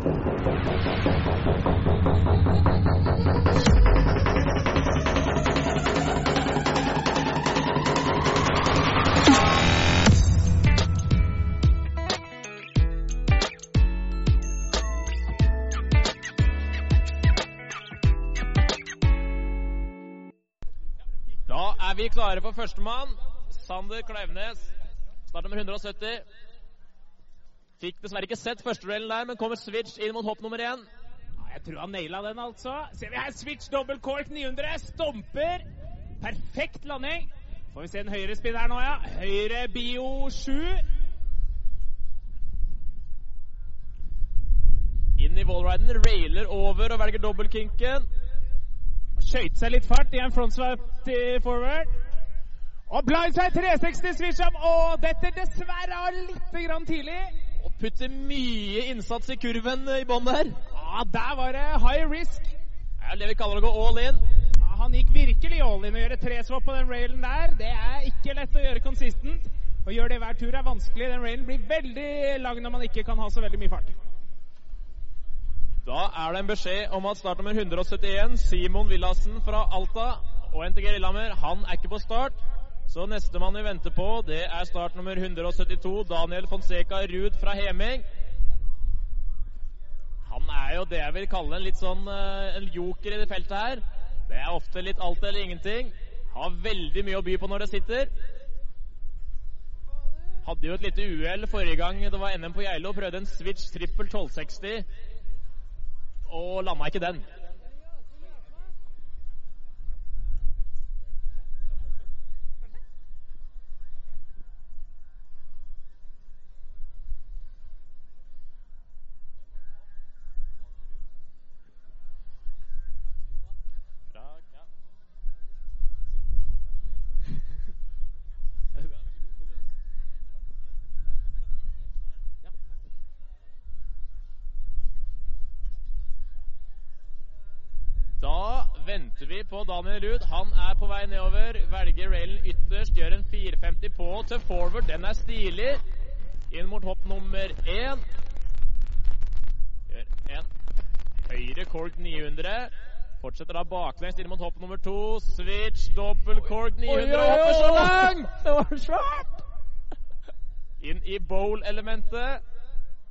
Da er vi klare for førstemann. Sander Kleivnes, start nummer 170. Fikk dessverre ikke sett førsteduellen der, men kommer switch inn mot hopp nummer én. Jeg tror han naila den, altså. Ser vi her switch double cork 900. Stomper. Perfekt landing. Får vi se en høyre spinn her nå, ja. Høyre bio 7. Inn i wallriden, railer over og velger dobbeltkinken. Skøyt seg litt fart i en frontswap til forward. Og blindside 360 switch up. Og dette dessverre av litt grann tidlig. Og putter mye innsats i kurven i bånn der. Ja, der var det high risk. Det er det vi kaller å gå all in. Ja, han gikk virkelig all in å gjøre treswap på den railen der. Det er ikke lett å gjøre consistent. Å gjøre det hver tur er vanskelig. Den railen blir veldig lang når man ikke kan ha så veldig mye fart. Da er det en beskjed om at startnummer 171, Simon Villassen fra Alta og NTG Lillehammer, han er ikke på start. Så nestemann vi venter på, det er start nummer 172, Daniel Fonseca Ruud fra Heming. Han er jo det jeg vil kalle en litt sånn eh, en joker i det feltet her. Det er ofte litt alt eller ingenting. Har veldig mye å by på når det sitter. Hadde jo et lite uhell forrige gang det var NM på Geilo. Prøvde en switch trippel 1260 og landa ikke den. Daniel Ruud. Han er på vei nedover. Velger railen ytterst. Gjør en 450 på til forward. Den er stilig. Inn mot hopp nummer én. Gjør en høyre cork 900. Fortsetter da baklengs inn mot hopp nummer to. Switch, dobbel cork 900. Hopper så langt! Det var svært! Inn i bowl-elementet.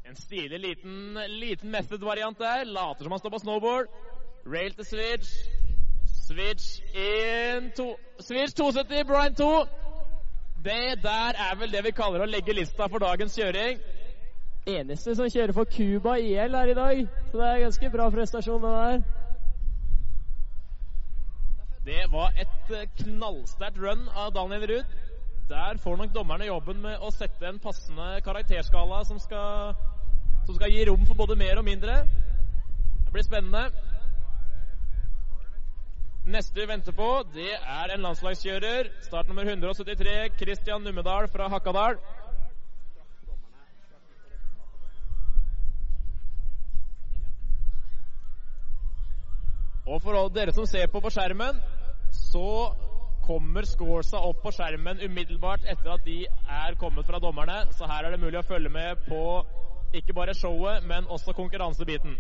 En stilig liten, liten method-variant der. Later som han står på snowboard. Rail til switch. Switch in to, Switch 270, Brian 2. Det der er vel det vi kaller å legge lista for dagens kjøring. Eneste som kjører for Cuba IL her i dag, så det er ganske bra prestasjon, det der. Det var et eh, knallsterkt run av Daniel Ruud. Der får nok dommerne jobben med å sette en passende karakterskala som skal, som skal gi rom for både mer og mindre. Det blir spennende. Neste vi venter på, det er en landslagskjører. Start nummer 173, Christian Nummedal fra Hakadal. Og for dere som ser på på skjermen, så kommer scoresa opp på skjermen umiddelbart etter at de er kommet fra dommerne. Så her er det mulig å følge med på ikke bare showet, men også konkurransebiten.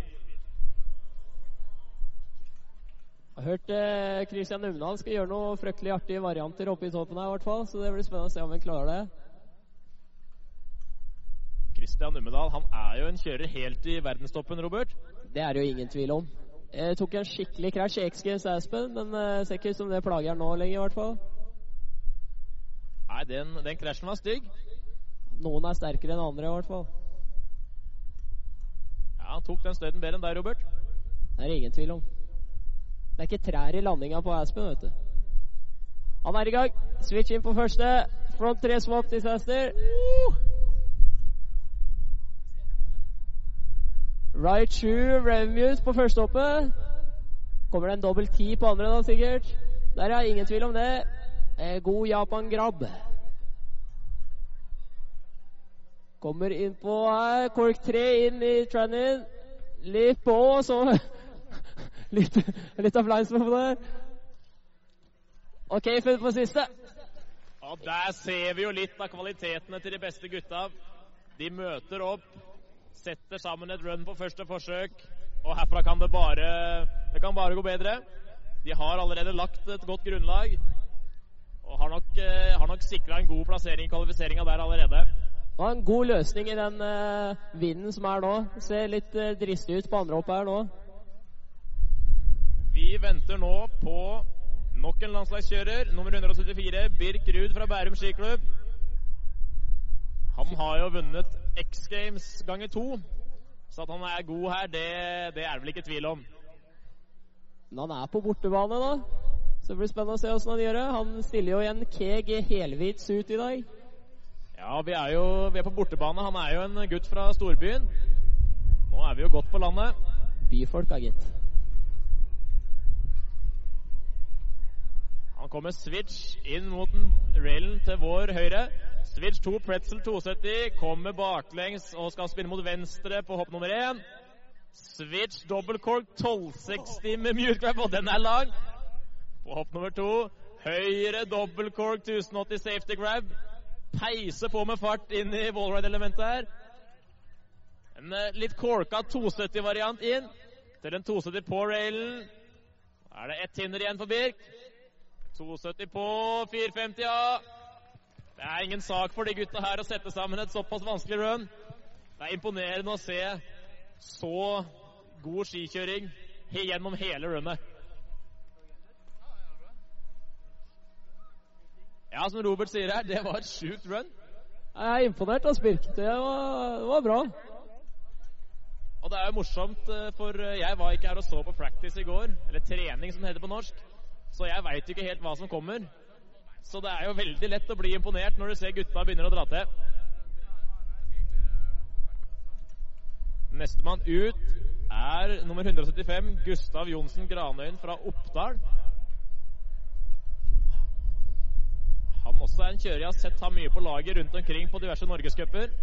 Jeg har hørt eh, Christian Numedal skal gjøre noen fryktelig artige varianter oppe i toppen her, i hvert fall. Så det blir spennende å se om han klarer det. Christian Numedal han er jo en kjører helt i verdenstoppen, Robert. Det er det jo ingen tvil om. Jeg tok en skikkelig krasj i XGS Aspen, men eh, ser ikke ut som det plager han nå lenger, i hvert fall. Nei, den, den krasjen var stygg. Noen er sterkere enn andre, i hvert fall. Ja, Han tok den støyten bedre enn deg, Robert. Det er det ingen tvil om. Det er ikke trær i landinga på Aspen, vet du. Han er i gang. Switch inn på første. Front tre swap disaster. Right shoe Revmuse på første hoppet. Kommer det en dobbel ti på andre, da, sikkert? Der, ja. Ingen tvil om det. Eh, God Japan-grabb. Kommer inn på her. Kork 3 inn i Trannin. Litt på, så litt, litt av for det. OK, funnet på siste. Ja, der ser vi jo litt av kvalitetene til de beste gutta. De møter opp Setter sammen et run på første forsøk, og herfra kan det bare, det kan bare gå bedre. De har allerede lagt et godt grunnlag, og har nok, eh, har nok sikra en god plassering i kvalifiseringa der allerede. Var en god løsning i den eh, vinden som er nå. Ser litt eh, dristig ut på andre hopp her nå. Vi venter nå på nok en landslagskjører, nummer 174, Birk Ruud fra Bærum skiklubb. Han har jo vunnet X Games ganger to, så at han er god her, det, det er det vel ikke tvil om. Men han er på bortebane, da. Så det blir spennende å se åssen han gjør det. Han stiller jo i en Keg helhvit suit i dag. Ja, vi er jo vi er på bortebane. Han er jo en gutt fra storbyen. Nå er vi jo godt på landet. Byfolk, da, gitt. Han kommer switch inn mot railen til vår høyre. Switch 2, Pretzel 270, kommer baklengs og skal spinne mot venstre på hopp nummer én. Switch dobbeltkork 1260 med grab, og den er lang. På hopp nummer to, høyre dobbeltkork 1080 safety grab. Peiser på med fart inn i wallride-elementet her. En eh, litt korka 270-variant inn til en 270 på railen. Da er det ett hinder igjen for Birk. 270 på 450, ja. Det er ingen sak for de gutta her å sette sammen et såpass vanskelig run. Det er imponerende å se så god skikjøring gjennom hele runnet. Ja, som Robert sier her, det var et sjukt run. Jeg er imponert av Spirk. Det var, det var bra. Og det er jo morsomt, eh, for jeg var ikke her og så på practice i går. Eller trening, som det heter på norsk. Så jeg veit ikke helt hva som kommer. Så det er jo veldig lett å bli imponert når du ser gutta begynner å dra til. Nestemann ut er nummer 175, Gustav Johnsen Granøyen fra Oppdal. Han også er en kjører jeg har sett ha mye på laget rundt omkring på diverse norgescuper.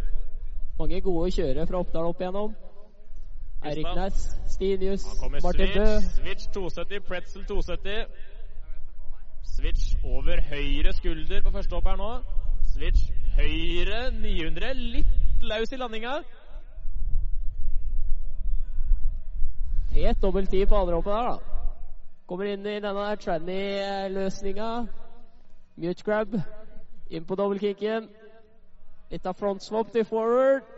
Mange gode kjørere fra Oppdal opp igjennom. Eirik. Næss, Stinius, Martin Bø. switch 270, pretzel 270. Switch over høyre skulder på første hopp her nå. Switch høyre 900, litt løs i landinga. Fet dobbelt ti på andre hoppet der, da. Kommer inn i denne tranny-løsninga. Mute grab. Inn på dobbeltkicken. Litt av frontswap til forward.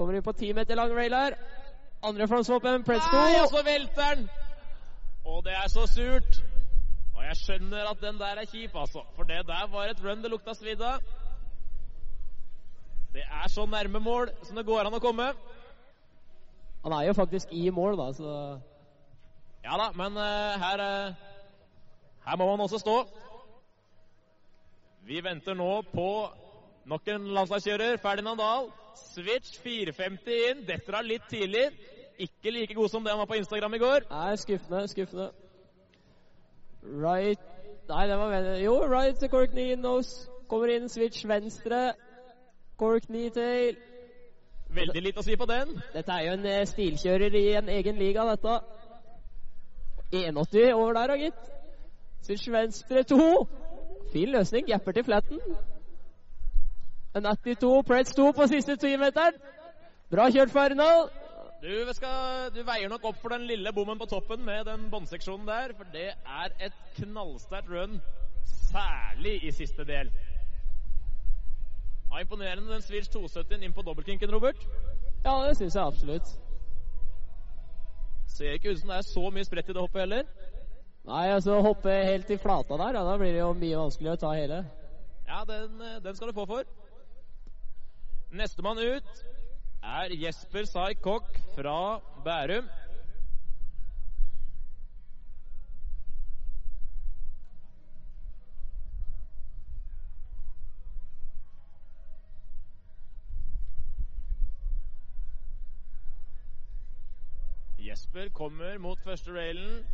Kommer inn på ti meter lang rail her. Andre frontswapen, press Nei, og så velter den! Og det er så surt. Jeg skjønner at den der er kjip, altså. For det der var et run det lukta svidd av. Det er så nærme mål som det går an å komme. Han er jo faktisk i mål, da, så Ja da, men uh, her uh, Her må man også stå. Vi venter nå på nok en landslagskjører, Ferdinand Dahl. Switch 450 inn. Detter av litt tidlig. Ikke like god som det han var på Instagram i går. Nei, skuffende, skuffende. Right Nei, det var venner Jo, right til cork knee nose. Kommer inn, switch venstre. Cork knee tail. Veldig lite å si på den. Dette er jo en eh, stilkjører i en egen liga, dette. 1,80 over der, da, gitt. Switch venstre to. Fin løsning. Gapper til flatten. En 82, press 2 på siste timeteren. Bra kjørt, Ferdinand. Du, skal, du veier nok opp for den lille bommen på toppen med den båndseksjonen der, for det er et knallsterkt run, særlig i siste del. Ja, imponerende den Switch 270 inn på dobbeltkinken, Robert. Ja, det syns jeg absolutt. Ser ikke ut som det er så mye spredt i det hoppet heller. Nei, altså hoppe helt i flata der, ja, da blir det jo mye vanskeligere å ta hele. Ja, den, eh, den skal du få for. Nestemann ut er Jesper Sai Kokk fra Bærum. Jesper kommer mot første railen,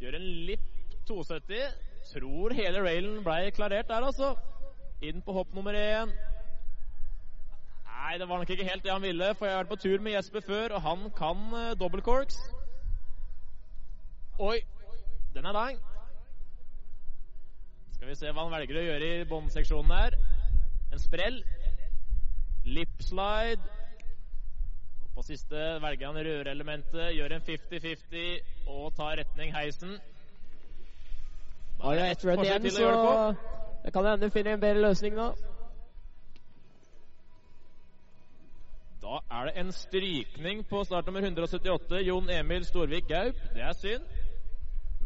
gjør en lipp 270. Tror hele railen ble klarert der, altså. Inn på hopp nummer én. Nei, det var nok ikke helt det han ville, for jeg har vært på tur med Jesper før, og han kan uh, dobbeltcorks. Oi, den er lang. Skal vi se hva han velger å gjøre i båndseksjonen her. En sprell. Lip slide. På siste velger han rørelementet, gjør en 50-50 og tar retning heisen. Har jo ett run igjen, så det kan hende finner en bedre løsning nå. Da er det en strykning på startnummer 178, Jon Emil Storvik Gaup. Det er synd.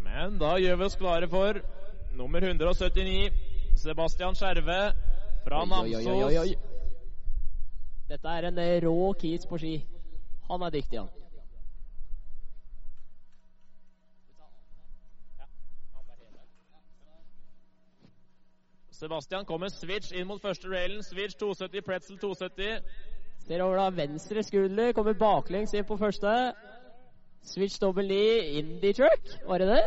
Men da gjør vi oss klare for nummer 179, Sebastian Skjerve fra Oi, oi, oi, oi, oi. Namsos. Dette er en eh, rå kis på ski. Han er dyktig, han. Sebastian kommer switch inn mot første railen. Switch 270, pretzel 270. Ser over da venstre skulder, kommer baklengs inn på første. Switch double ni, indie truck, var det det?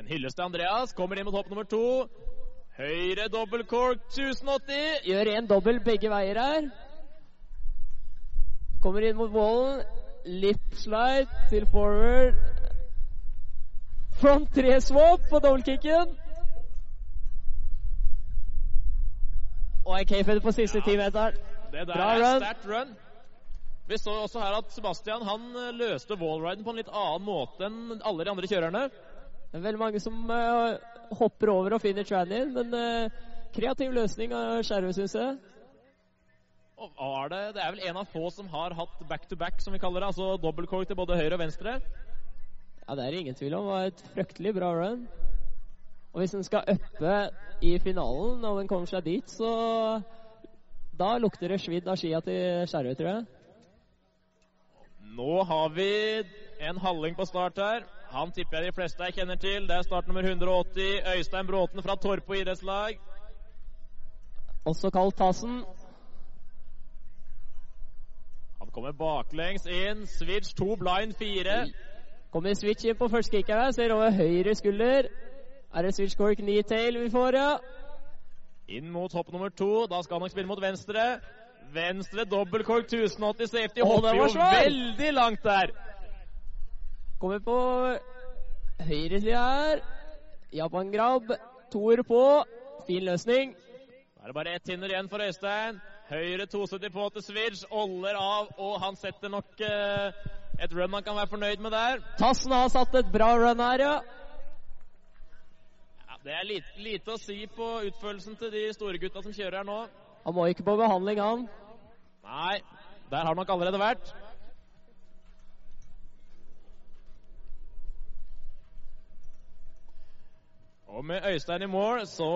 En hyllest til Andreas. Kommer inn mot hopp nummer to. Høyre double cork 1080. Gjør en dobbel begge veier her. Kommer inn mot wallen. Lip slide til forward. Front tre swap på dobbeltkicken. Og en K-fed på siste timeteren. Det der Bra er run. sterkt run. Vi så også her at Sebastian han eh, løste wallriden på en litt annen måte enn alle de andre kjørerne. Det er veldig mange som uh, hopper over og finner tranny, men uh, kreativ løsning av Skjerve, syns jeg. Og var det, det er vel en av få som har hatt back-to-back, som vi kaller det. Altså dobbeltcork til både høyre og venstre. Ja, det er det ingen tvil om. Det var et fryktelig bra run. Og hvis den skal uppe i finalen, og den kommer seg dit, så Da lukter det svidd av skia til Skjervøy, tror jeg. Nå har vi en halling på start her. Han tipper jeg de fleste jeg kjenner til. Det er start nummer 180. Øystein Bråten fra Torpo idrettslag. Også kalt Tassen. Han kommer baklengs inn. Switch 2, blind 4. Kommer switch inn på første kick her. Ser over høyre skulder. Er det switch cork knee-tail vi får, ja? Inn mot hopp nummer to. Da skal han nok spille mot venstre. Venstre dobbeltkork 1080 safety. Oh, Hopper jo veldig langt der. Kommer på høyresida her. Japan Grab. Toer på. Fin løsning. Da er det bare ett hinder igjen for Øystein. Høyre 270 på til switch. Oller av, og han setter nok eh, et run han kan være fornøyd med der. Tassen har satt et bra run her, ja. Det er lite, lite å si på utførelsen til de store gutta som kjører her nå. Han må ikke på behandling, han. Nei, der har han nok allerede vært. Og med Øystein i mål så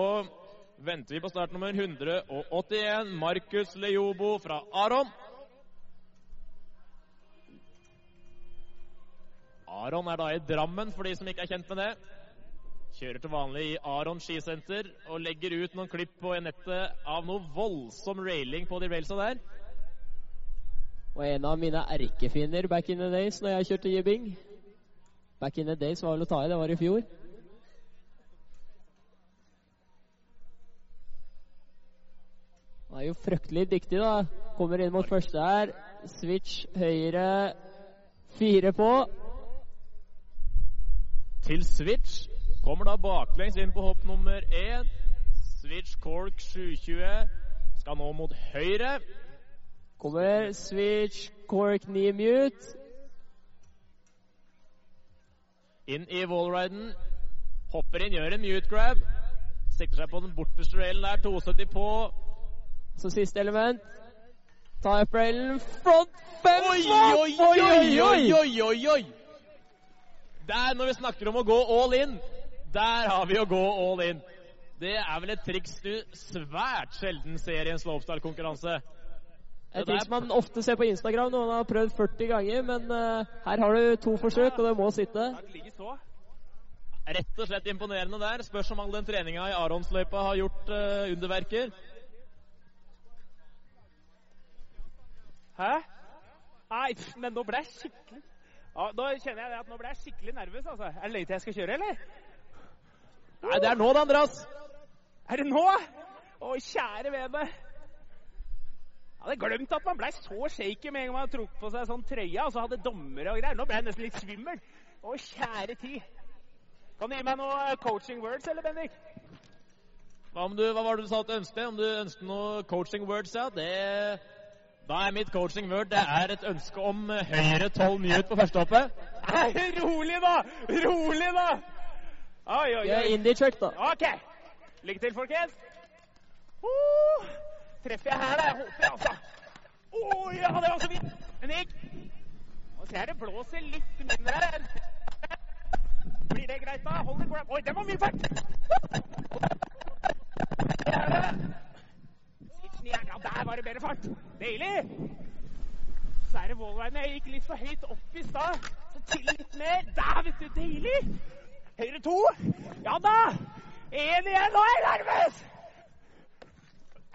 venter vi på start nummer 181, Markus Leobo fra Aron. Aron er da i Drammen, for de som ikke er kjent med det. Kjører til vanlig i Aron skisenter og legger ut noen klipp på nettet av noe voldsom railing på de railsa der. Og en av mine erkefiender back in the days når jeg kjørte jibbing. Back in the days var vel å ta i, det var i fjor. Han er jo fryktelig dyktig, da. Kommer inn mot første her. Switch høyre. Fire på. Til switch. Kommer da baklengs inn på hopp nummer én. Switch Cork 720. Skal nå mot høyre. Kommer switch cork 9 mute. Inn i wallriden. Hopper inn, gjør en mute grab. Sikter seg på den borteste railen der. 270 på. Så siste element. Ta opp railen. Front fem Oi, swap! oi, oi, oi, oi, oi, oi! Der, når vi snakker om å gå all in, der har vi å gå all in. Det er vel et triks du svært sjelden ser i en slopestyle-konkurranse. Et triks man ofte ser på Instagram. Noen har prøvd 40 ganger, men uh, her har du to forsøk, og det må sitte. Rett og slett imponerende der. Spørs om all den treninga i Aronsløypa har gjort uh, underverker. Hæ? Nei, men nå ble jeg skikkelig ja, Nå kjenner jeg det at nå ble jeg skikkelig nervøs. altså. Er det lenge til jeg skal kjøre, eller? Nei, det er nå det, Andreas. Er det nå? Å, kjære vene. Jeg hadde glemt at man ble så shaky med en gang man hadde trukket på seg sånn trøya, og så hadde dommere og greier. Nå ble jeg nesten litt svimmel. Å, kjære tid. Kan du gi meg noe coaching words, eller, Bendik? Hva, om du, hva var det du sa at du ønsket? Om du ønsket noe coaching words, ja? Det Da er mitt coaching word det er et ønske om eh, høyre 12 mute på førstehoppet. Nei, rolig, da! Rolig, da! Oi, oi, Det oi. indie truck, da. OK. Lykke til, folkens. Uh, treffer jeg her, da? Jeg håper, altså. Å ja, det var så vidt. Men det gikk. Nå ser jeg det blåser litt mindre. Blir det greit, da? Hold it grab. Oi, den var mye fart! Switchen der var det bedre fart. Deilig. Så er det wallriden. Jeg gikk litt for høyt opp i stad. Så til litt mer. Der, vet du. Deilig. Høyre to. Ja da! Én igjen. Nå er jeg nærmest!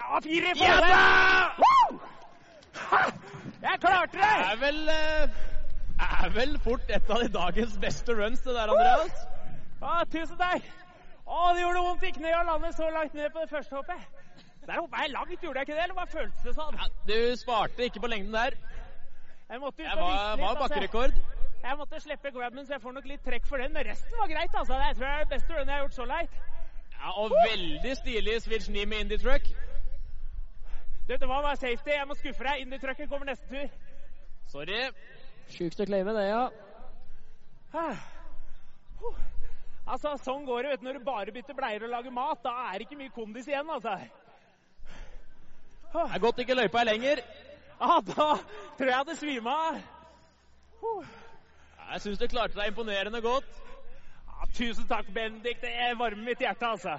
Ja, fire i Ja forhold. Woo! Ha! Jeg klarte Det det! er vel eh, er vel fort et av de dagens beste runs, det der, Andreas. Ja, tusen takk. Å, det gjorde vondt i kneet å lande så langt ned på det første hoppet. Der hoppa jeg langt, gjorde jeg ikke det? Eller hva føltes det sånn? Ja, du sparte ikke på lengden der. Jeg måtte ut og var, litt. Det var altså. Jeg måtte slippe grabben, så jeg får nok litt trekk for den. Men resten var greit, altså. Det tror jeg er det beste runnet jeg har gjort så langt. Ja, og veldig stilig switch 9 med indie truck. Du, det var bare safety. Jeg må skuffe deg. Indie-trucken kommer neste tur. Sorry. Sjukt å claime det, ja. Ah. Altså, sånn går det vet du, når du bare bytter bleier og lager mat. Da er det ikke mye kondis igjen, altså. Det er godt ikke løypa er lenger. Ja, da tror jeg det svima av. Jeg syns du klarte deg imponerende godt. Ja, tusen takk, Bendik. Det varmer mitt hjerte, altså.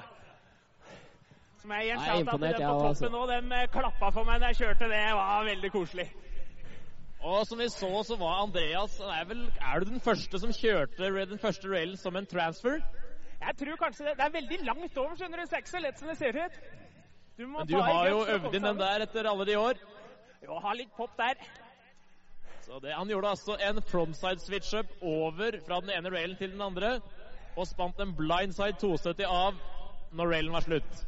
Som jeg til dem jeg på også, toppen nå, De eh, klappa for meg da jeg kjørte. Det var veldig koselig. Og som vi så, så var Andreas er, vel, er du den første som kjørte den første railen som en transfer? Jeg tror kanskje det, det er veldig langt over, skjønner du. Det er ikke så lett som det ser ut. Du Men du har jo øvd inn den der etter alle de år. Jo, ha litt pop der. Så det, Han gjorde altså en frontside switch-up over fra den ene railen til den andre. Og spant en blindside 270 av når railen var slutt.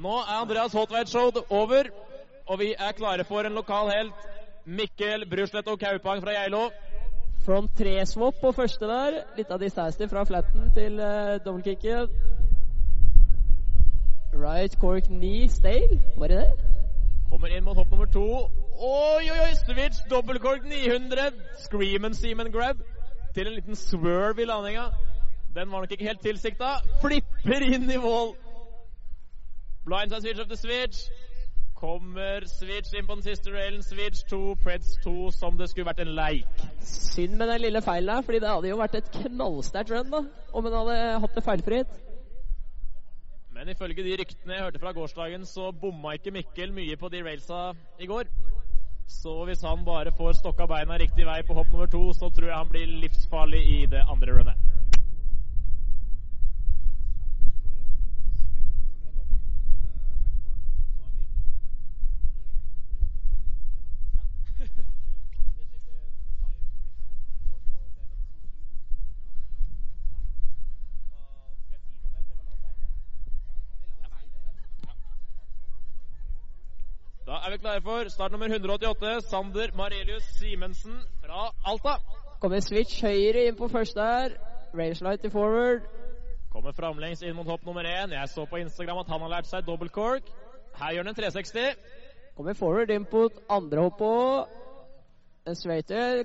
Nå er Andreas Hotveit-show over, og vi er klare for en lokal helt. Mikkel Bruslet og Kaupang fra Geilo. Front 3-swap på første der. Litt av distanse fra flatten til uh, dobbeltkicket. Right cork knee stale. Var det det? Kommer inn mot hopp nummer to. Oi, oi, oi! Switch dobbeltkork 900. Scream and seam grab. Til en liten swerve i landinga. Den var nok ikke helt tilsikta. Flipper inn i mål. Blindside switch up to switch. Kommer switch inn på den siste railen. Switch 2, Preds 2, som det skulle vært en leik. Synd med den lille feilen her, fordi det hadde jo vært et knallsterkt run da, om han hadde hatt det feilfritt. Men ifølge de ryktene jeg hørte fra gårsdagen, så bomma ikke Mikkel mye på de railsa i går. Så hvis han bare får stokka beina riktig vei på hopp nummer to, så tror jeg han blir livsfarlig i det andre runnet. Da er vi klare for start nummer 188. Sander Marelius Simensen fra Alta. Kommer switch høyre inn på første her. Rangelite til forward. Kommer framlengs inn mot hopp nummer én. Jeg så på Instagram at han har lært seg double cork. Her gjør han en 360. Kommer forward inn på andre hoppet òg. En straighter.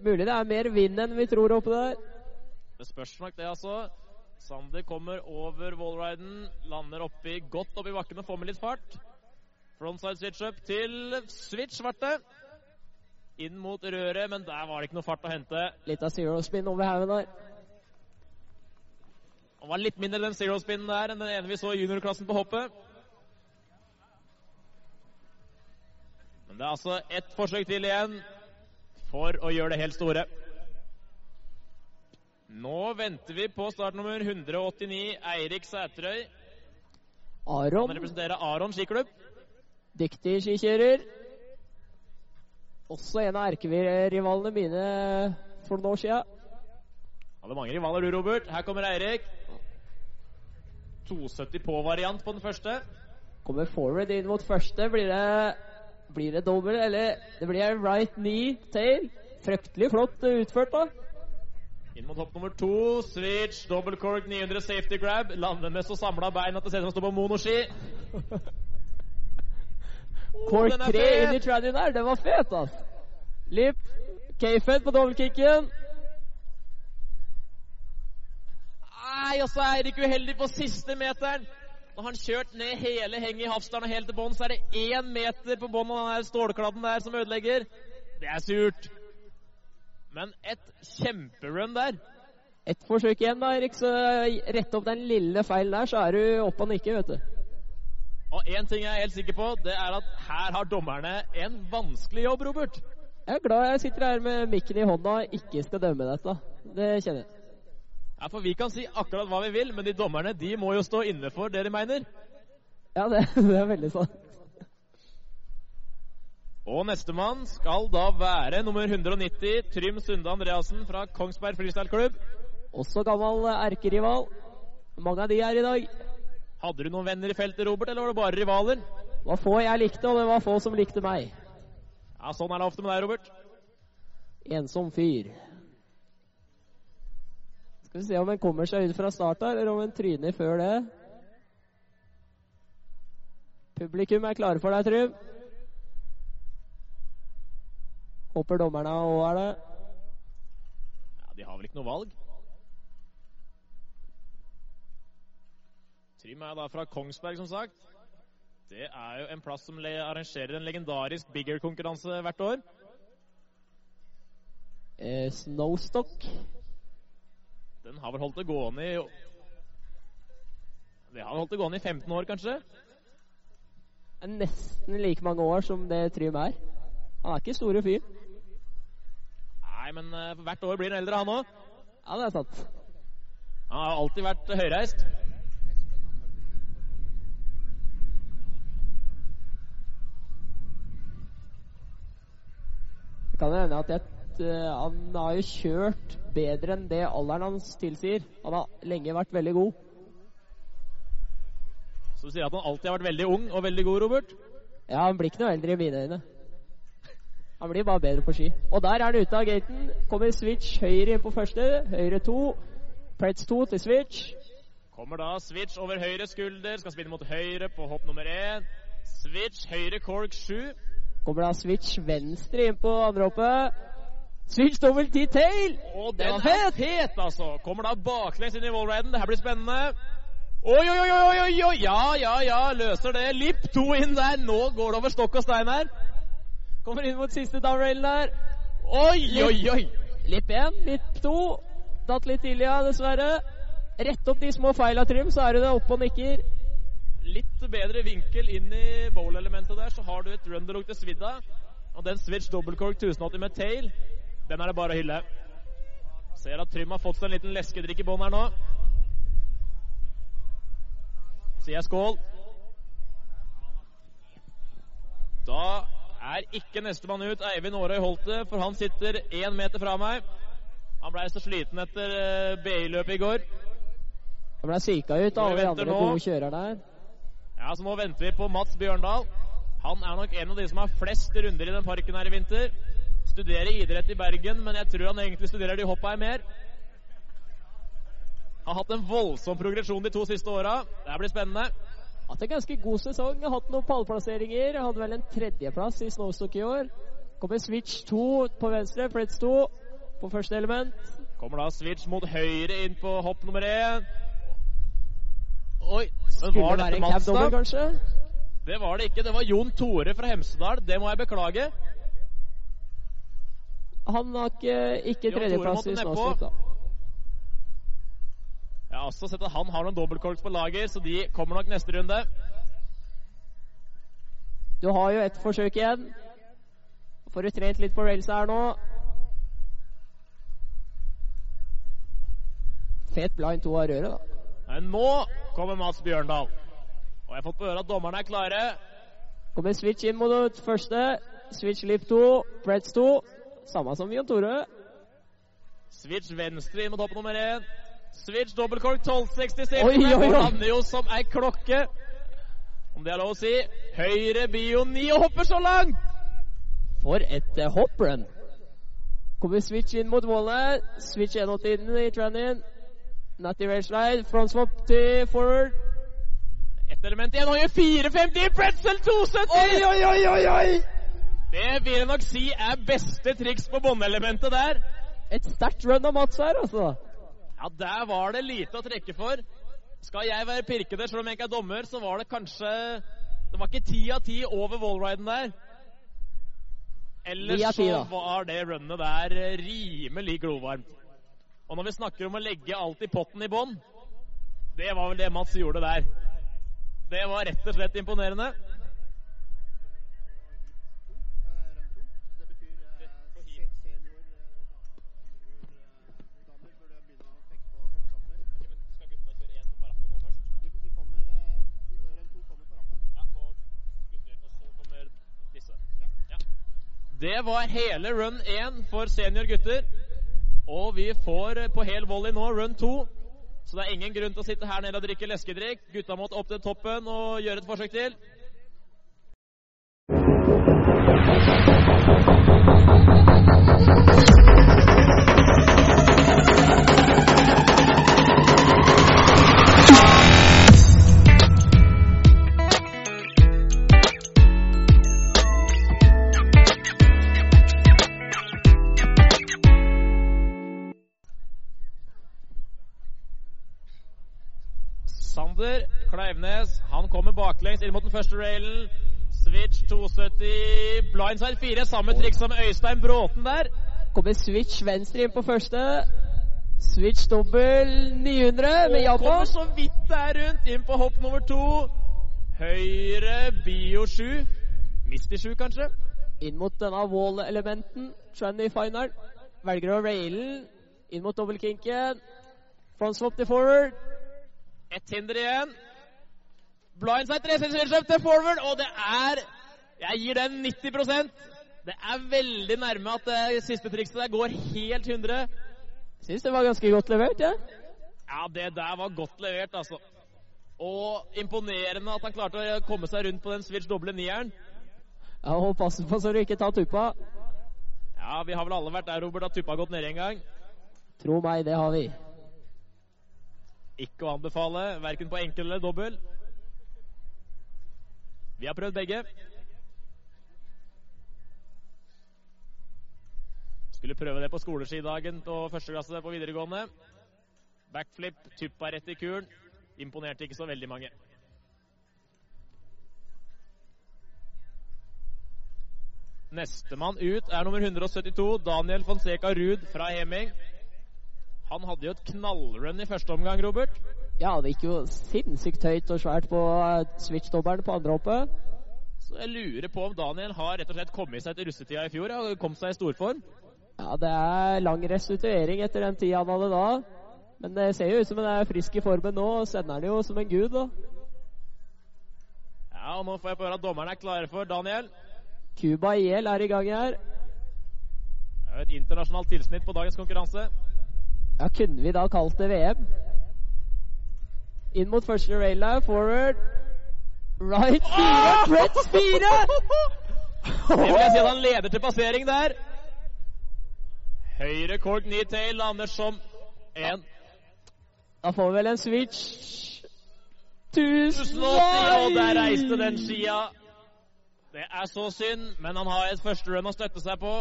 Mulig det er mer vind enn vi tror oppe der. Det spørs nok, det, altså. Sander kommer over wallriden, lander oppi, godt oppi bakken og får med litt fart. Frontside switch up til switch, svarte. Inn mot røret, men der var det ikke noe fart å hente. Litt av zero spin over haugen der. Han var litt mindre den zero spinnen der enn den ene vi så i juniorklassen på hoppet. Men det er altså ett forsøk til igjen for å gjøre det helt store. Nå venter vi på startnummer 189, Eirik Sæterøy. Han Aron, representerer Aron skiklubb. Dyktig skikjører. Også en av erkerivalene mine for noen år siden. Hadde mange rivaler du, Robert. Her kommer Eirik. 270 på-variant på den første. Kommer forward inn mot første. Blir det, blir det dobbel, eller det blir right knee tail. Fryktelig flott utført, da. Inn mot hopp nummer to. Switch, double cork, 900 safety grab. Lander med så samla bein at det ser ut som han står på monoski. Cork den er 3 inn i Tranny der. Den var fet, ass. Lip. K-Fed på dobbeltkicken. Nei, og så er Eirik uheldig på siste meteren. Når han kjørt ned hele henget i Hafstad og helt til bånn, så er det én meter på bånn av den stålkladden der som ødelegger. Det er surt. Men et kjemperun der. Ett forsøk igjen, da, Erik. Så rett opp den lille feilen der, så er du oppe og nikker, vet du. Og én ting jeg er helt sikker på, det er at her har dommerne en vanskelig jobb, Robert. Jeg er glad jeg sitter her med mikken i hånda og ikke skal dømme dette. Det kjenner jeg. Ja, For vi kan si akkurat hva vi vil, men de dommerne de må jo stå inne for det de mener. Ja, det, det er veldig sant. Og nestemann skal da være nummer 190, Trym Sunde Andreassen fra Kongsberg Freestyle Klubb. Også gammel erkerival. Mange av de er i dag. Hadde du noen venner i feltet, Robert, eller var det bare rivaler? Det var få jeg likte, og det var få som likte meg. Ja, Sånn er det ofte med deg, Robert. Ensom fyr. Skal vi se om en kommer seg ut fra start her, eller om en tryner før det. Publikum er klare for deg, Trym. Håper dommerne òg er det. Ja, De har vel ikke noe valg? Trym er da fra Kongsberg, som sagt. Det er jo en plass som arrangerer en legendarisk bigger-konkurranse hvert år. Eh, Snowstock. Den har vel holdt det gående i Det har holdt det gående i 15 år, kanskje? Er nesten like mange år som det Trym er. Han er ikke store fyr. Nei, men uh, hvert år blir han eldre, han òg. Ja, det er sant. Han har alltid vært høyreist. Kan det hende at jeg, eh, han har jo kjørt bedre enn det alderen hans tilsier. Han har lenge vært veldig god. Så du sier at han alltid har vært veldig ung og veldig god, Robert? Ja, han blir ikke noe eldre i mine øyne. Han blir bare bedre på ski. Og der er han ute av gaten. Kommer switch høyre inn på første. Høyre to. Pretz to til switch. Kommer da switch over høyre skulder, skal spinne mot høyre på hopp nummer én. Switch høyre cork sju. Kommer da switch venstre inn på andre hoppet. Switch dobbelt til tail! Og den er fet! altså! Kommer da baklengs inn i wallriden. Det her blir spennende. Oi, oi, oi, oi, oi, oi! Ja, ja, ja, løser det. Lipp to inn der. Nå går det over stokk og stein her. Kommer inn mot siste downrailen der. Oi, oi, oi! Lipp én, lipp to. Datt litt tidlig, ja, dessverre. Rett opp de små feila, Trym, så er du det oppe og nikker. Litt bedre vinkel inn i bowl-elementet der, så har du et runderlook til svidda. Og den switch dobbeltkork 1080 med tail, den er det bare å hylle. Ser at Trym har fått seg en liten leskedrikk i bånn her nå. Sier jeg skål. Da er ikke nestemann ut Eivind Aarøy Holte, for han sitter én meter fra meg. Han blei så sliten etter eh, BI-løpet i går. Han ble psyka ut av alle de andre gode kjørerne her. Ja, så nå venter vi på Mats Bjørndal. Han er nok en av de som har flest runder i den parken her i vinter. Studerer idrett i Bergen, men jeg tror han egentlig studerer de hoppa her mer. Har hatt en voldsom progresjon de to siste åra. Det blir spennende. Hatt en ganske god sesong. Hatt noen pallplasseringer. Hadde vel en tredjeplass i Snowstock i år. Kommer switch 2 på venstre, Flits 2 på første element. Kommer da switch mot høyre inn på hopp nummer én. Oi, men Skulle var være en Mats, cab double, kanskje? Det var det ikke. Det var Jon Tore fra Hemsedal. Det må jeg beklage. Han har ikke, ikke tredjeplass i nedpå. Da. Jeg har også sett at han har noen dobbeltkorks på lager, så de kommer nok neste runde. Du har jo ett forsøk igjen. Får du trent litt på railsa her nå. Fet blind to av røret, da. Men nå kommer Mats Bjørndal. Og jeg har fått på høre at dommerne er klare. Kommer switch inn mot det første. Switch lip 2, Pretz 2. Samme som Jon Tore. Switch venstre inn mot hopp nummer én. Switch dobbeltkork 1260 Oi, oi, oi. Og lander jo som ei klokke. Om det er lov å si. Høyre bio 9 og hopper så langt! For et uh, hopprun. Kommer switch inn mot målet. Switch 180 inn i trendin. Race slide. Front swap til forward. Ett element igjen. Han gjør 4,50 pretzel 270! Oi, oi, oi, oi, oi! Det vil jeg nok si er beste triks på båndelementet der. Et sterkt run av Mats her, altså. Ja, der var det lite å trekke for. Skal jeg være pirkete, selv om jeg ikke er dommer, så var det kanskje Det var ikke ti av ti over wallriden der. Ellers 10 10, så var det runnet der rimelig glovarmt. Og når vi snakker om å legge alt i potten i bånn, det var vel det Mats gjorde der. Det var rett og slett imponerende. Det var hele run 1 for senior gutter. Og vi får eh, på hel volley nå run 2. Så det er ingen grunn til å sitte her nede og drikke leskedrikk. Gutta måtte opp til toppen og gjøre et forsøk til. Kleivnes han kommer baklengs inn mot den første railen. Switch 270, blindside 4. Samme trikk som Øystein Bråten der. Kommer switch venstre inn på første. Switch dobbel 900 med Og kommer så vidt der rundt inn på hopp nummer to. Høyre bio 7. Misty 7, kanskje? Inn mot denne wall-elementen. Tranny final. Velger å raile inn mot dobbeltkinken. Front swap til forward. Ett hinder igjen. Blindside 360 til forward, og det er Jeg gir den 90% Det er veldig nærme at det siste trikset der går helt 100. Syns det var ganske godt levert, jeg. Ja, det der var godt levert, altså. Og imponerende at han klarte å komme seg rundt på den switch doble nieren. Ja. Ja, og passe på så du ikke tar tuppa. Ja, vi har vel alle vært der, Robert, at tuppa har gått ned en gang. Tro meg, det har vi. Ikke å anbefale, verken på enkel eller dobbel. Vi har prøvd begge. Skulle prøve det på skoleskidagen på første klasse på videregående. Backflip, tuppa rett i kuren. Imponerte ikke så veldig mange. Nestemann ut er nummer 172, Daniel Fonseca Ruud fra Heming. Han hadde jo et knallrun i første omgang, Robert. Ja, det gikk jo sinnssykt høyt og svært på eh, switch-dobbelen på andre hoppet. Så jeg lurer på om Daniel har rett og slett kommet seg til russetida i fjor og kom seg i storform. Ja, det er lang restituering etter den tida han hadde da. Men det ser jo ut som han er frisk i formen nå, og sender han jo som en gud, da. Ja, og Nå får jeg på høre at dommerne er klare for Daniel. Cuba IL er i gang her. Det er jo et internasjonalt tilsnitt på dagens konkurranse. Ja, kunne vi da kalt det VM? Inn mot første rail der, forward. Right fire, Pretz fire! Det vil jeg si at han leder til passering der. Høyre cork knee-tail lander som én. Da får vi vel en switch. 1080, og der reiste den skia. Det er så synd, men han har et første run å støtte seg på.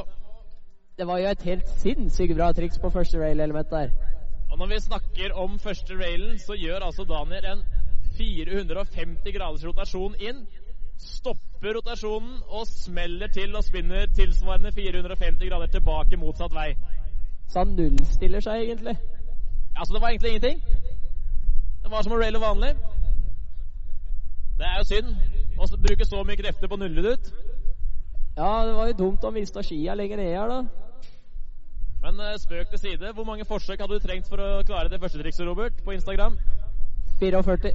Det var jo et helt sinnssykt bra triks på første rail-element der. Og når vi snakker om første railen, så gjør altså Daniel en 450 graders rotasjon inn. Stopper rotasjonen og smeller til og spinner tilsvarende 450 grader tilbake motsatt vei. Så han nullstiller seg egentlig. Altså, det var egentlig ingenting. Det var som å raile vanlig. Det er jo synd å bruke så mye krefter på å nulle det ut. Ja, det var jo dumt å miste skia lenger ned her, da. Men eh, spøk til side. Hvor mange forsøk hadde du trengt for å klare det første trikset, Robert, på Instagram? 44.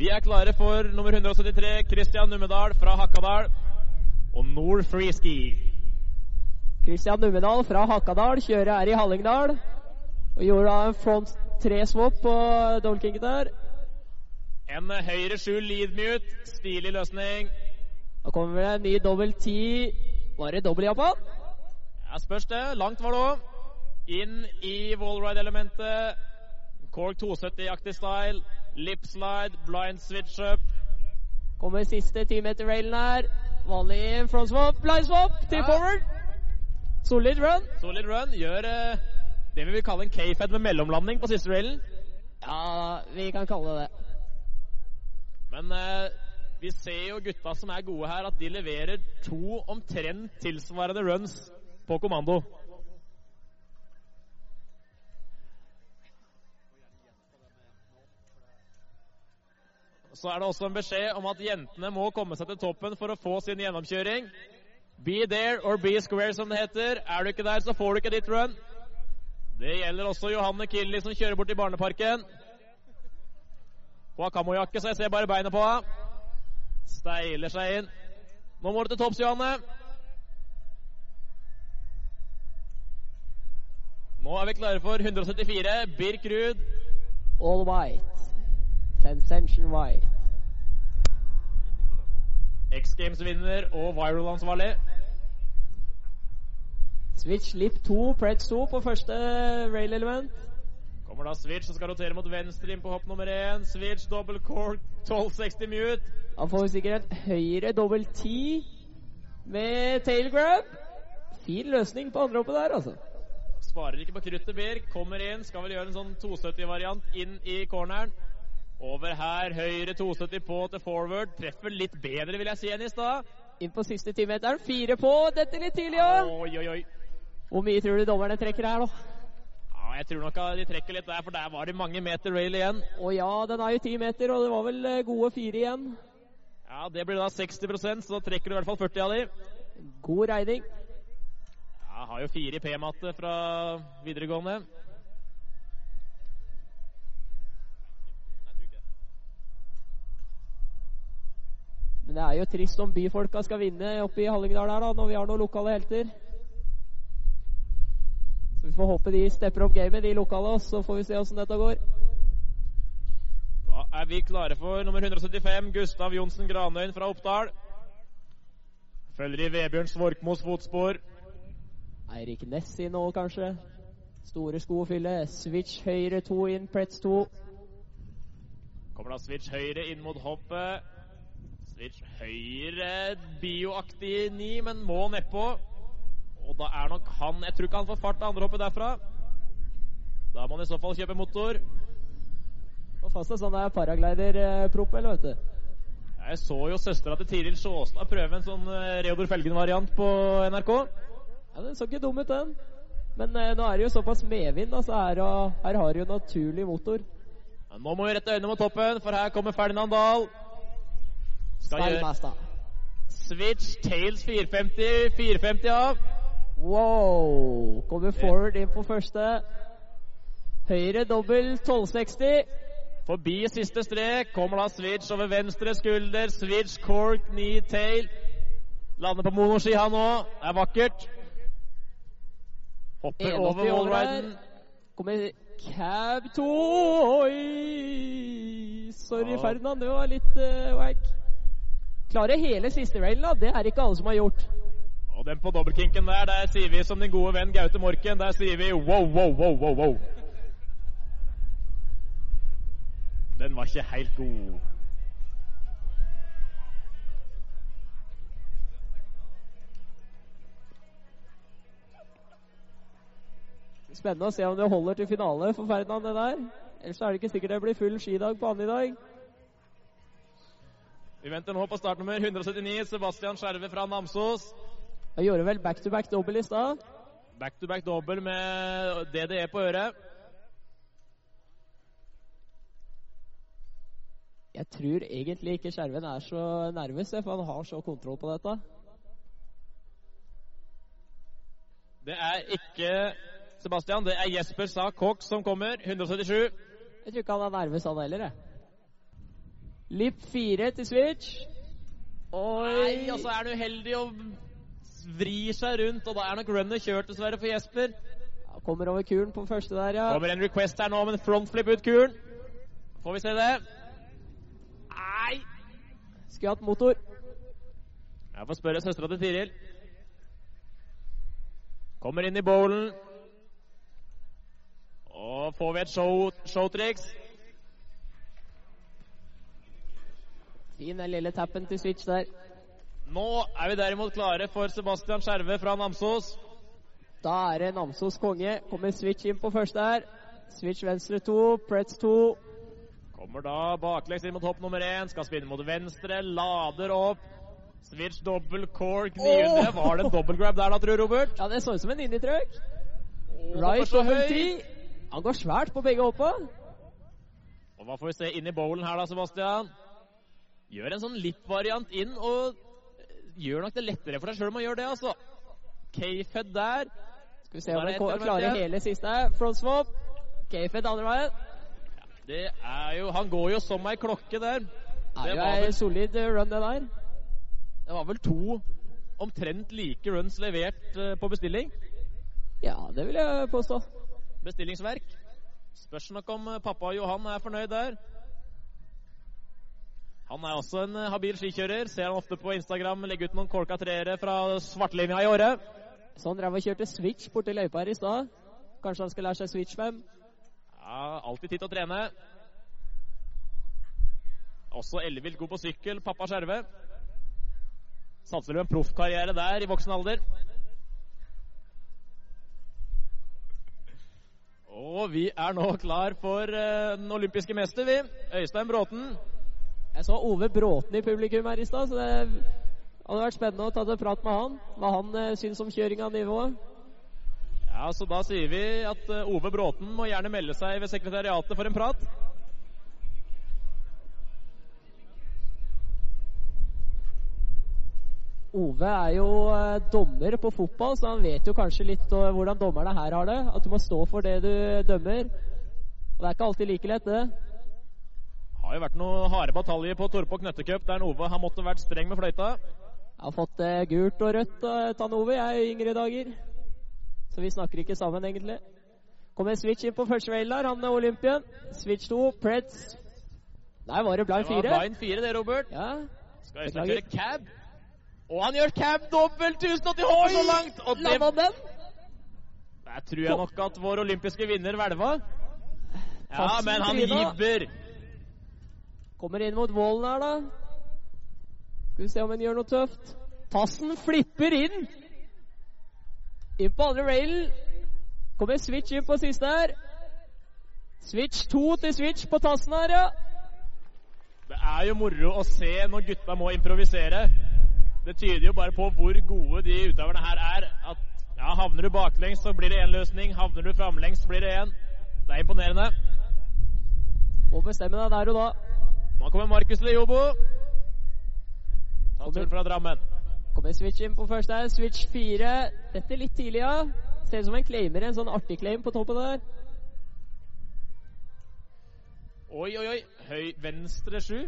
Vi er klare for nummer 173, Christian Nummedal fra Hakadal. Og Nord Freeski. Christian Numedal fra Hakadal kjører her i Hallingdal. Og gjorde da en front tre swap på dobbeltkinken der. En høyre skjul lead mute. Stilig løsning. Da kommer det en ny dobbel ti. Var det dobbel Japan? Ja, spørs det. Langt var det òg. Inn i wallride-elementet. Cork 270-aktig style. Lip slide, blind switch up. Kommer siste timeter-railen her. Vanlig front swap, blind swap, tip Ja. forward. Solid run. Solid run. Gjør uh, det vi vil kalle en K-fed med mellomlanding på siste railen. Ja, vi kan kalle det det. Men eh, vi ser jo gutta som er gode her, at de leverer to omtrent tilsvarende runs på kommando. Så er det også en beskjed om at jentene må komme seg til toppen for å få sin gjennomkjøring. Be there or be square, som det heter. Er du ikke der, så får du ikke ditt run. Det gjelder også Johanne Killi, som kjører bort til barneparken. Hun har kamojakke, så jeg ser bare beinet på henne. Steiler seg inn. Nå må du til topps, Johanne. Nå er vi klare for 174. Birk Ruud. All white. Sensation white. X Games-vinner og Viral-ansvarlig. Switch lip 2, Preds 2 på første rail element. Kommer da Switch som skal rotere mot venstre inn på hopp nummer én. Switch double cork 1260 mute. Da får sikkert høyre dobbel T med tail grab. Fin løsning på andre hoppet der, altså. Sparer ikke på kruttet, Birk. Kommer inn. Skal vel gjøre en sånn 270-variant inn i corneren. Over her, høyre 270 på til forward. Treffer litt bedre, vil jeg si, enn i stad. Inn på siste timeteren. Fire på. Dette litt tidlig, ja. Oi, oi, oi. Hvor mye tror du dommerne trekker her, da? Ja, jeg tror nok de trekker litt der, for der var det mange meter rail igjen. Å ja, den er jo ti meter, og det var vel eh, gode fire igjen. Ja, Det blir da 60% så da trekker du i hvert fall 40 av de. God regning. Ja, har jo fire i P-matte fra videregående. Men det er jo trist om byfolka skal vinne oppe i Hallingdal her, da, når vi har noen lokale helter. Så vi får håpe de stepper opp gamet, de lokale, og så får vi se åssen dette går. Da er vi klare for nummer 175, Gustav Johnsen Granøyen fra Oppdal. Følger i Vebjørn Svorkmos fotspor. Eirik i nå, kanskje. Store sko å fylle. Switch høyre to inn, Pretz to. Kommer da switch høyre inn mot hoppet. Switch høyre, bioaktig ni, men må nedpå. Og da er nok han Jeg tror ikke han får fart til andre hoppet derfra. Da må han i så fall kjøpe motor. Og fast en sånn der paraglider-prop, eller vet du. Jeg så jo søstera til Tiril Sjåstad prøve en sånn eh, Reodor Felgen-variant på NRK. Ja, Den så ikke dum ut, den. Men eh, nå er det jo såpass medvind, altså her, og, her har du jo naturlig motor. Ja, Nå må vi rette øynene mot toppen, for her kommer Ferdinand Dahl. Skal gjøre switch tails 450, 450 av. Wow! Kommer forward inn på første. Høyre dobbel 1260. Forbi siste strek kommer da switch over venstre skulder. Switch cork, knee, tail. Lander på monoski han òg. Det er vakkert. Hopper over wallriden. Kommer cab 2. Oi! Sorry. Ferdinand. Det var litt uh, wack. Klare hele siste railen, da. Det er ikke alle som har gjort. Og den på dobbeltkinken der, der sier vi som din gode venn Gaute Morken, der sier vi wow, wow, wow, wow, wow. Den var ikke helt god. Spennende å se om det holder til finale for Ferdinand, det der. Ellers er det ikke sikkert det blir full skidag på andre i dag. Vi venter nå på startnummer 179, Sebastian Skjerve fra Namsos. Han gjorde vel back-to-back dobbel i stad. Back-to-back dobbel med DDE på øret. Jeg tror egentlig ikke Skjerven er så nervøs, for han har så kontroll på dette. Det er ikke Sebastian, det er Jesper Sa Cox som kommer. 177. Jeg tror ikke han er nervøs, han heller. jeg. Lip 4 til switch. Oi! Nei, og så er han uheldig og vrir seg rundt, og da er nok runnet kjørt, dessverre, for Jesper. Ja, kommer over kuren på første der, ja. Kommer en request her nå om en frontflip ut kuren. Får vi se det? Nei! Skulle hatt motor. Jeg får spørre søstera til Tiril. Kommer inn i bowlen. Og får vi et show, showtriks. Fin den lille tappen til switch der. Nå er vi derimot klare for Sebastian Skjerve fra Namsos. Da er det Namsos konge. Kommer switch inn på første her. Switch venstre to, Pretz to. Kommer da baklengs inn mot hopp nummer én. Skal spinne mot venstre. Lader opp. Switch dobbel cork 900. Åh! Var det en double grab der da, tror Robert? Ja, det så ut som en innitrøk. Oh, Right så høyt. høy. Han går svært på begge hoppa. Og hva får vi se inn i bowlen her da, Sebastian? Gjør en sånn lip-variant inn, og gjør nok det lettere for deg sjøl om man gjør det, altså. K-Fed der. Skal vi se om han klarer hele siste. Front swap. K-Fed andre veien. Det er jo Han går jo som ei klokke der. Det er jo vel- en solid run, det der. Det var vel to omtrent like runs levert eh, på bestilling. Ja, det vil jeg påstå. Bestillingsverk. Spørs nok om eh, pappa Johan er fornøyd der. Han er også en eh, habil skikjører. Ser han ofte på Instagram legge ut noen korka treere fra svartlinja i året. Så han drev og kjørte switch borti løypa her i stad. Kanskje han skal lære seg switch 5. Ja, alltid tid til å trene. Også ellevilt god på sykkel, pappa Skjerve. Satser du en proffkarriere der i voksen alder? Og vi er nå klar for eh, den olympiske mester, vi. Øystein Bråten. Jeg så Ove Bråten i publikum her i stad, så det hadde vært spennende å ta en prat med han. Hva han eh, syns om kjøring av nivået. Ja, så da sier vi at eh, Ove Bråten må gjerne melde seg ved sekretariatet for en prat. Ove er jo eh, dommer på fotball, så han vet jo kanskje litt eh, hvordan dommerne her har det. At du må stå for det du dømmer. Og det er ikke alltid like lett, det. Har jo vært noen harde bataljer på Torpå Knøttecup der Ove har måttet vært streng med fløyta. Jeg har fått eh, gult og rødt av Tan Ove jeg i yngre dager. Så vi snakker ikke sammen, egentlig. Kommer switch inn på første rail der, han er Olympien. Switch 2, Preds. Der var det blind Det var blind 4, det, Robert. Ja. Skal Øystein kjøre cab? Og han gjør cab dobbelt 1080 H så langt! Og det, den. der tror jeg nok at vår olympiske vinner hvelva. Ja, men han tryna. Kommer inn mot vollen her, da. Skal vi se om han gjør noe tøft. Tassen flipper inn. Inn på andre railen. Kommer switch inn på siste her. Switch 2 til switch på tassen her, ja. Det er jo moro å se når gutta må improvisere. Det tyder jo bare på hvor gode de utøverne her er. At ja, Havner du baklengs, så blir det én løsning. Havner du framlengs, så blir det én. Det er imponerende. Må bestemme deg der og da. Nå kommer Markus Leobo. Ta turen fra Drammen. Kommer switch inn på første her. Switch 4. Dette litt tidlig, ja. Ser ut som en claimer, en sånn artig claim på toppen der. Oi, oi, oi. Høy venstre sju.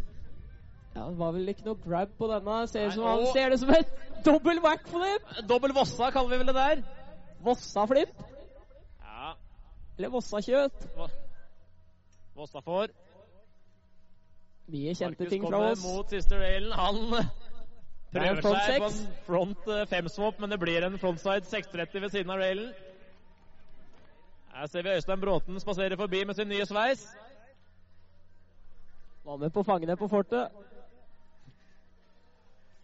Ja, Det var vel ikke noe grab på denne. Ser, Nei, han, ser det som et dobbel whackflip. Dobbel Vossa kaller vi vel det der. Vossa-flip. Ja, Eller Vossa-kjøt. Vossa får. Mye kjente Marcus ting fra kommer oss. mot siste railen. Han prøver front seg på en front eh, femswap, men det blir en frontside 630 ved siden av railen. Her ser vi Øystein Bråten spasere forbi med sin nye sveis. Var med på fangene på fortet.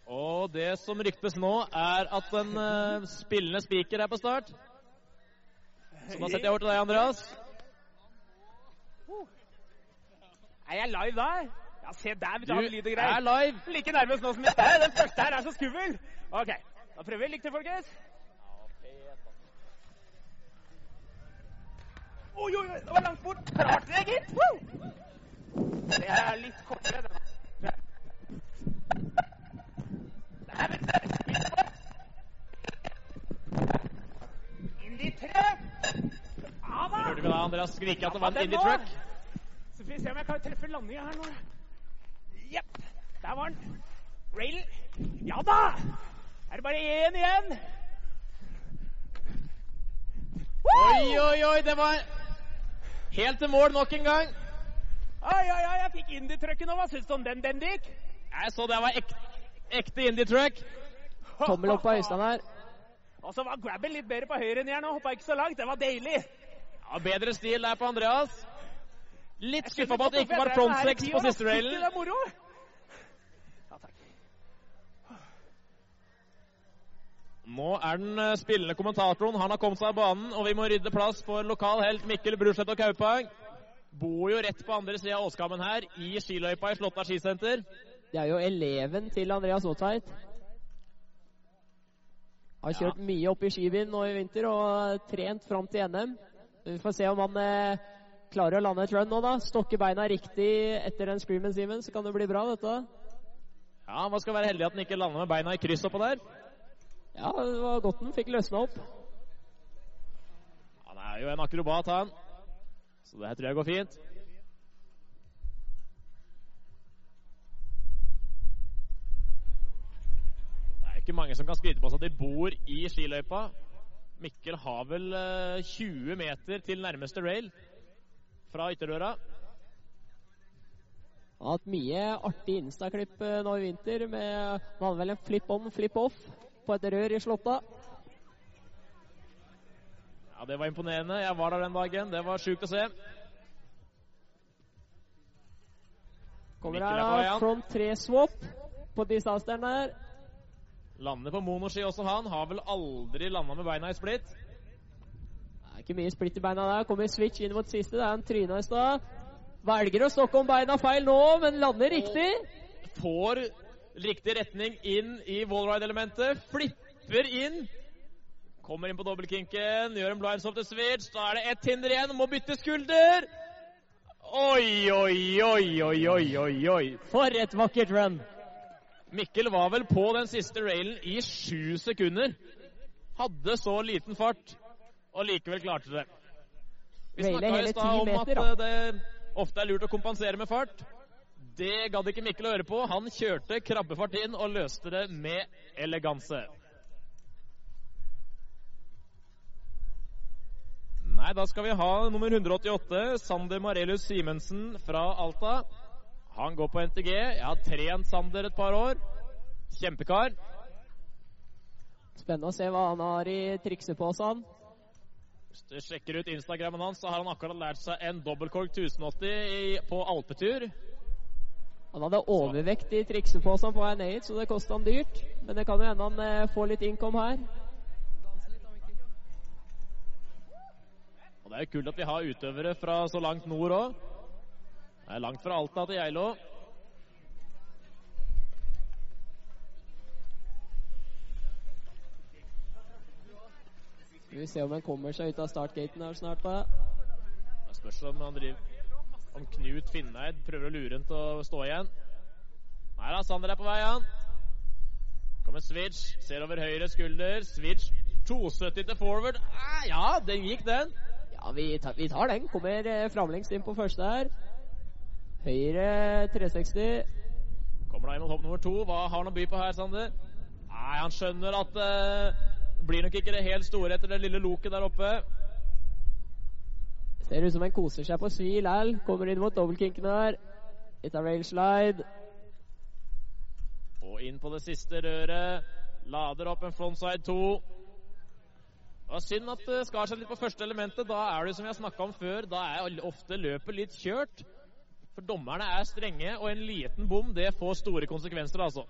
Og det som ryktes nå, er at en uh, spillende spiker er på start. Så da setter jeg over til deg, Andreas. Er jeg live der? Ja, se der, vi Du tar med lyd og er live. Like nervøs nå som jeg er. Den første her er så skummel. Ok, da prøver vi. Lykke til, folkens. Oi, oi, oi, det var langt bort. Klart det, gitt. Det er litt kortere. Det er det. Indy 3. Ja da. Hørte vi da Andreas skrike at det var en Indie. Truck? Så får vi se om jeg kan treffe landinga her nå. Jepp. Der var den. Rail. Ja da! Er det bare én igjen? Oi, oi, oi, det var helt til mål nok en gang. Oi, oi, oi, jeg fikk Indie-trucken nå. Hva syns du om den, Bendik? Jeg så det var ek ekte Indie Truck. Tommel opp av Øystein her. Og så var grabben litt bedre på høyre enn jeg nå. Hoppa ikke så langt. Det var deilig. Ja, bedre stil der på Andreas. Litt skuffa på at det ikke var front tida, på siste railen. Det er moro. Ja, takk. Nå er den eh, spillende kommentatoren. Han har kommet seg av banen, og vi må rydde plass for lokal helt Mikkel Bruseth og Kaupang. Bor jo rett på andre sida av Åskammen her, i skiløypa i Slåtta skisenter. Det er jo eleven til Andreas Aatveit. Har kjørt mye opp i skibyen nå i vinter og trent fram til NM. Vi får se om han eh, klarer å lande et run nå, da. Stokke beina riktig etter den screamen, Simen, så kan det bli bra, dette. Ja, Man skal være heldig at han ikke lander med beina i kryss oppå der. Ja, det var godt den fikk løsna opp. Han er jo en akrobat, han. Så det her tror jeg går fint. Det er ikke mange som kan skryte på seg at de bor i skiløypa. Mikkel har vel eh, 20 meter til nærmeste rail fra ytterdøra. Han har hatt mye artig Insta-klipp eh, nå i vinter. med Han hadde vel en flip on, flip off på et rør i Slåtta. Ja, Det var imponerende. Jeg var der den dagen. Det var sjukt å se. Kommer er her da, front 3-swap på disasteren der. Lander på monoski også, han. Har vel aldri landa med beina i splitt. Det er ikke mye splitt i beina der. Kommer switch inn mot siste. Det er en tryna i stad. Velger å stokke om beina feil nå, men lander riktig. Får riktig retning inn i wallride-elementet. Flipper inn. Kommer inn på dobbeltkinken, gjør en blindshoft til switch. Da er det ett hinder igjen, må bytte skulder. Oi, oi, oi, oi, oi, oi, oi. For et vakkert run. Mikkel var vel på den siste railen i sju sekunder. Hadde så liten fart, og likevel klarte det. Vi snakka i stad om at eh, det ofte er lurt å kompensere med fart. Det gadd ikke Mikkel å høre på. Han kjørte krabbefart inn og løste det med eleganse. Nei, da skal vi ha nummer 188, Sander Marelius Simensen fra Alta. Han går på NTG. Jeg har trent Sander et par år. Kjempekar. Spennende å se hva han har i trikseposen. Hvis du sjekker ut Instagrammen hans, så har han akkurat lært seg en dobbeltkork 1080 i, på alpetur. Han hadde overvekt i trikseposen på vei ned hit, så det kosta han dyrt. Men det kan jo hende han eh, får litt innkom her. Og Det er jo kult at vi har utøvere fra så langt nord òg. Det er langt fra Alta til Geilo. Skal vi se om han kommer seg ut av startgaten her snart. da. Det spørs om han driver Om Knut Finneid prøver å lure han til å stå igjen. Nei da, Sander er på vei, han. Kommer switch, ser over høyre skulder. Switch 270 til forward. Ah, ja, den gikk, den. Ja, vi tar, vi tar den. Kommer eh, framlengst inn på første her. Høyre 360. Kommer da inn mot hopp nummer to. Hva har han å by på her, Sander? Nei, han skjønner at det blir nok ikke det helt store etter det lille loket der oppe. Ser ut som han koser seg på svi likevel. Kommer inn mot dobbeltkinken her. Litt av rail slide. Og inn på det siste røret. Lader opp en frontside 2. Det var synd at det skar seg litt på første elementet. Da er det som vi har snakka om før, da er ofte løpet litt kjørt. For dommerne er strenge, og en liten bom det får store konsekvenser, altså.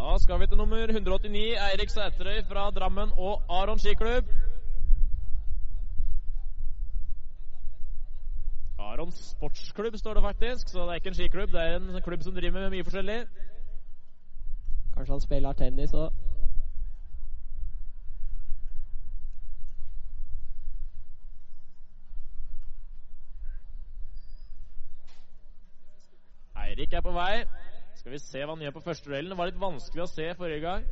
Da skal vi til nummer 189, Eirik Sæterøy fra Drammen og Aron skiklubb. Aron sportsklubb står det faktisk, så det er ikke en skiklubb. Det er en klubb som driver med mye forskjellig. Kanskje han spiller tennis òg. Eirik er på vei. Skal vi se hva han gjør på første railen. Det var litt vanskelig å se forrige gang.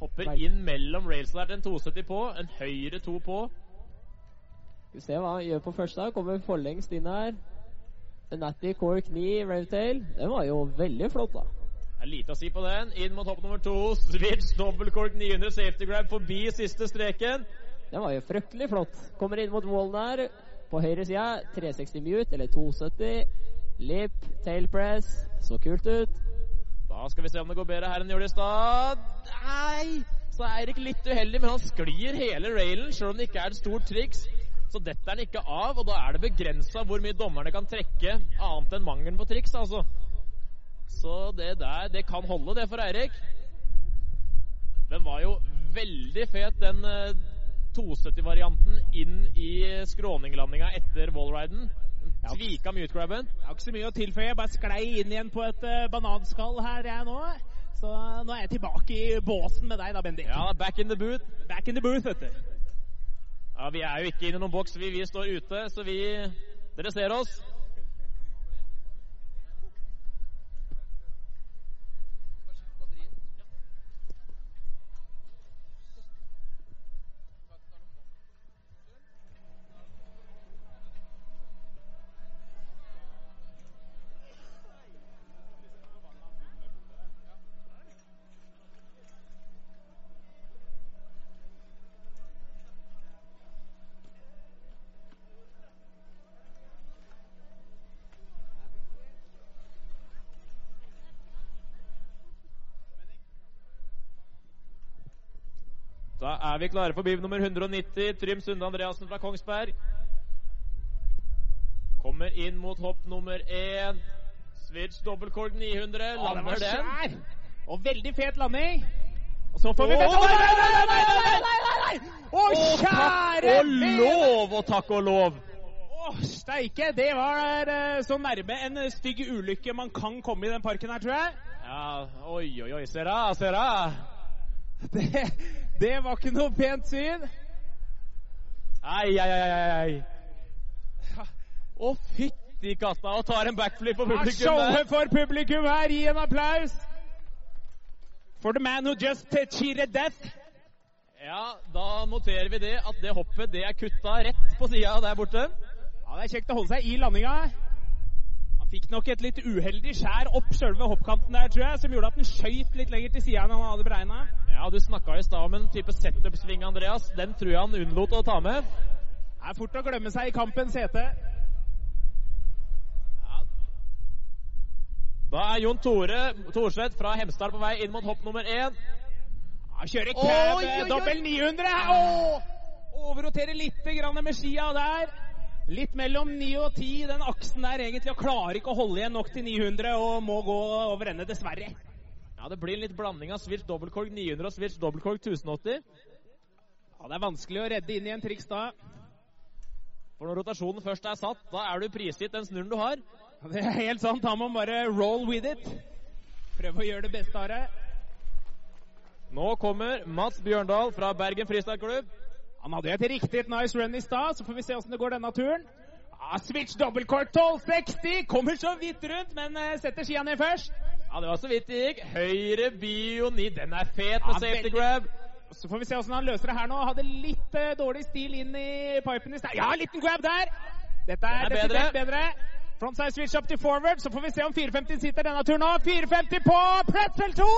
Hopper inn mellom rails der til en 270 på, en høyre to på. Skal vi se hva han gjør på første. Kommer forlengst inn her. Natty Cork 9 Ravetail. Den var jo veldig flott, da. Det er lite å si på den. Inn mot hopp nummer to. Switch dobbeltkork 900 safety grab forbi siste streken. Den var jo fryktelig flott. Kommer inn mot wallen her. På høyre side 360 mute, eller 270. Lip, tail press. Så kult ut. Da skal vi se om det går bedre her enn det gjorde i stad. Nei! Så er Eirik litt uheldig, men han sklir hele railen, sjøl om det ikke er et stort triks. Så detter han ikke av, og da er det begrensa hvor mye dommerne kan trekke annet enn mangelen på triks, altså. Så det der, det kan holde, det for Eirik. Den var jo veldig fet, den eh, 270-varianten inn i skråninglandinga etter wallriden. Tvika mute-grabben. Har ikke så mye å tilføye. Jeg bare sklei inn igjen på et uh, bananskall her, jeg nå. Så nå er jeg tilbake i båsen med deg, da, Bendik. Ja, back in the booth. Back in the booth, vet du. Ja, Vi er jo ikke inne i noen boks, vi, vi står ute, så vi Dere ser oss. Er vi klare for biv nummer 190. Trym Sunde Andreassen fra Kongsberg. Kommer inn mot hopp nummer én. Switch dobbeltkorg 900. Å, den Lander den. Og veldig fet landing. Og så får vi vente nei, Nei, nei, nei, nei, nei! Å, kjære og lov og takk og lov! Å, steike! Det var eh, så nærme en stygg ulykke man kan komme i den parken her, tror jeg. Ja, oi, oi, oi. Se da. Det, det var ikke noe pent syn. Ai, ai, ai, ai. Å, fytti katta. Og tar en backflip på publikum. Showet for publikum her. Gi en applaus. For the man who just cheated death. Ja, da noterer vi det at det hoppet det er kutta rett på sida der borte. Ja, Det er kjekt å holde seg i landinga. Fikk nok et litt uheldig skjær opp sjølve hoppkanten der, tror jeg, som gjorde at den skøyt litt lenger til sida enn han hadde beregna. Ja, du snakka i stad om en type setup-sving, Andreas. Den tror jeg han unnlot å ta med. Det er fort å glemme seg i kampens hete. Da er Jon Tore Thorseth fra Hemsedal på vei inn mot hopp nummer én. Ja, kjører oi. dobbel 900. Åh! Overroterer litt med skia der. Litt mellom 9 og 10, den aksen der egentlig, og klarer ikke å holde igjen nok til 900 og må gå over ende, dessverre. Ja, Det blir en litt blanding av switch dobbeltkorg 900 og switch dobbeltkorg 1080. Ja, Det er vanskelig å redde inn i en triks da. For når rotasjonen først er satt, da er du prisgitt den snurren du har. Ja, Det er helt sant. Da må man bare roll with it. Prøve å gjøre det beste av det. Nå kommer Mats Bjørndal fra Bergen Freestyle-klubb. Han hadde jo et riktig nice run i stad, så får vi se åssen det går denne turen. Ah, switch dobbeltkort 1260. Kommer så vidt rundt, men eh, setter skia ned først. Ja, det var så vidt det gikk. Høyre bio 9. Den er fet med Ja, safety grab. Så får vi se åssen han løser det her nå. Hadde litt uh, dårlig stil inn i pipen i stad. Ja, liten grab der! Dette er, er desidert bedre. Frontside switch up til forward, så får vi se om 450 sitter denne turen nå. 450 på pretzel 2!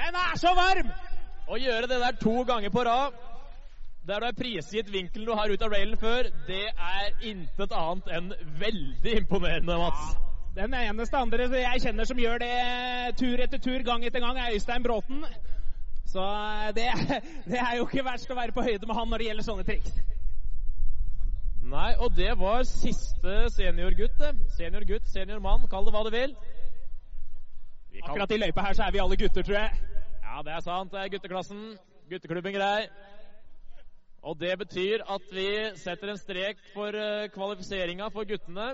Den er så varm! Å gjøre det der to ganger på rad, der du er prisgitt vinkelen du har ut av railen før, det er intet annet enn veldig imponerende, Mats. Den eneste andre jeg kjenner som gjør det tur etter tur, gang etter gang, er Øystein Bråten. Så eh, det, det er jo ikke verst å være på høyde med han når det gjelder sånne triks. Nei, og det var siste seniorgutt, det. Seniorgutt, seniormann, kall det hva du vil. Akkurat i løypa her så er vi alle gutter, tror jeg. Ja, det er sant. Det er gutteklassen. Gutteklubben grei. Og det betyr at vi setter en strek for uh, kvalifiseringa for guttene.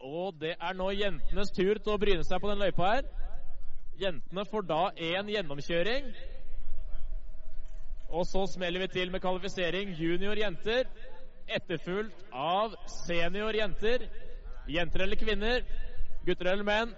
Og det er nå jentenes tur til å bryne seg på den løypa her. Jentene får da én gjennomkjøring. Og så smeller vi til med kvalifisering junior jenter. Etterfulgt av senior jenter. Jenter eller kvinner, gutter eller menn.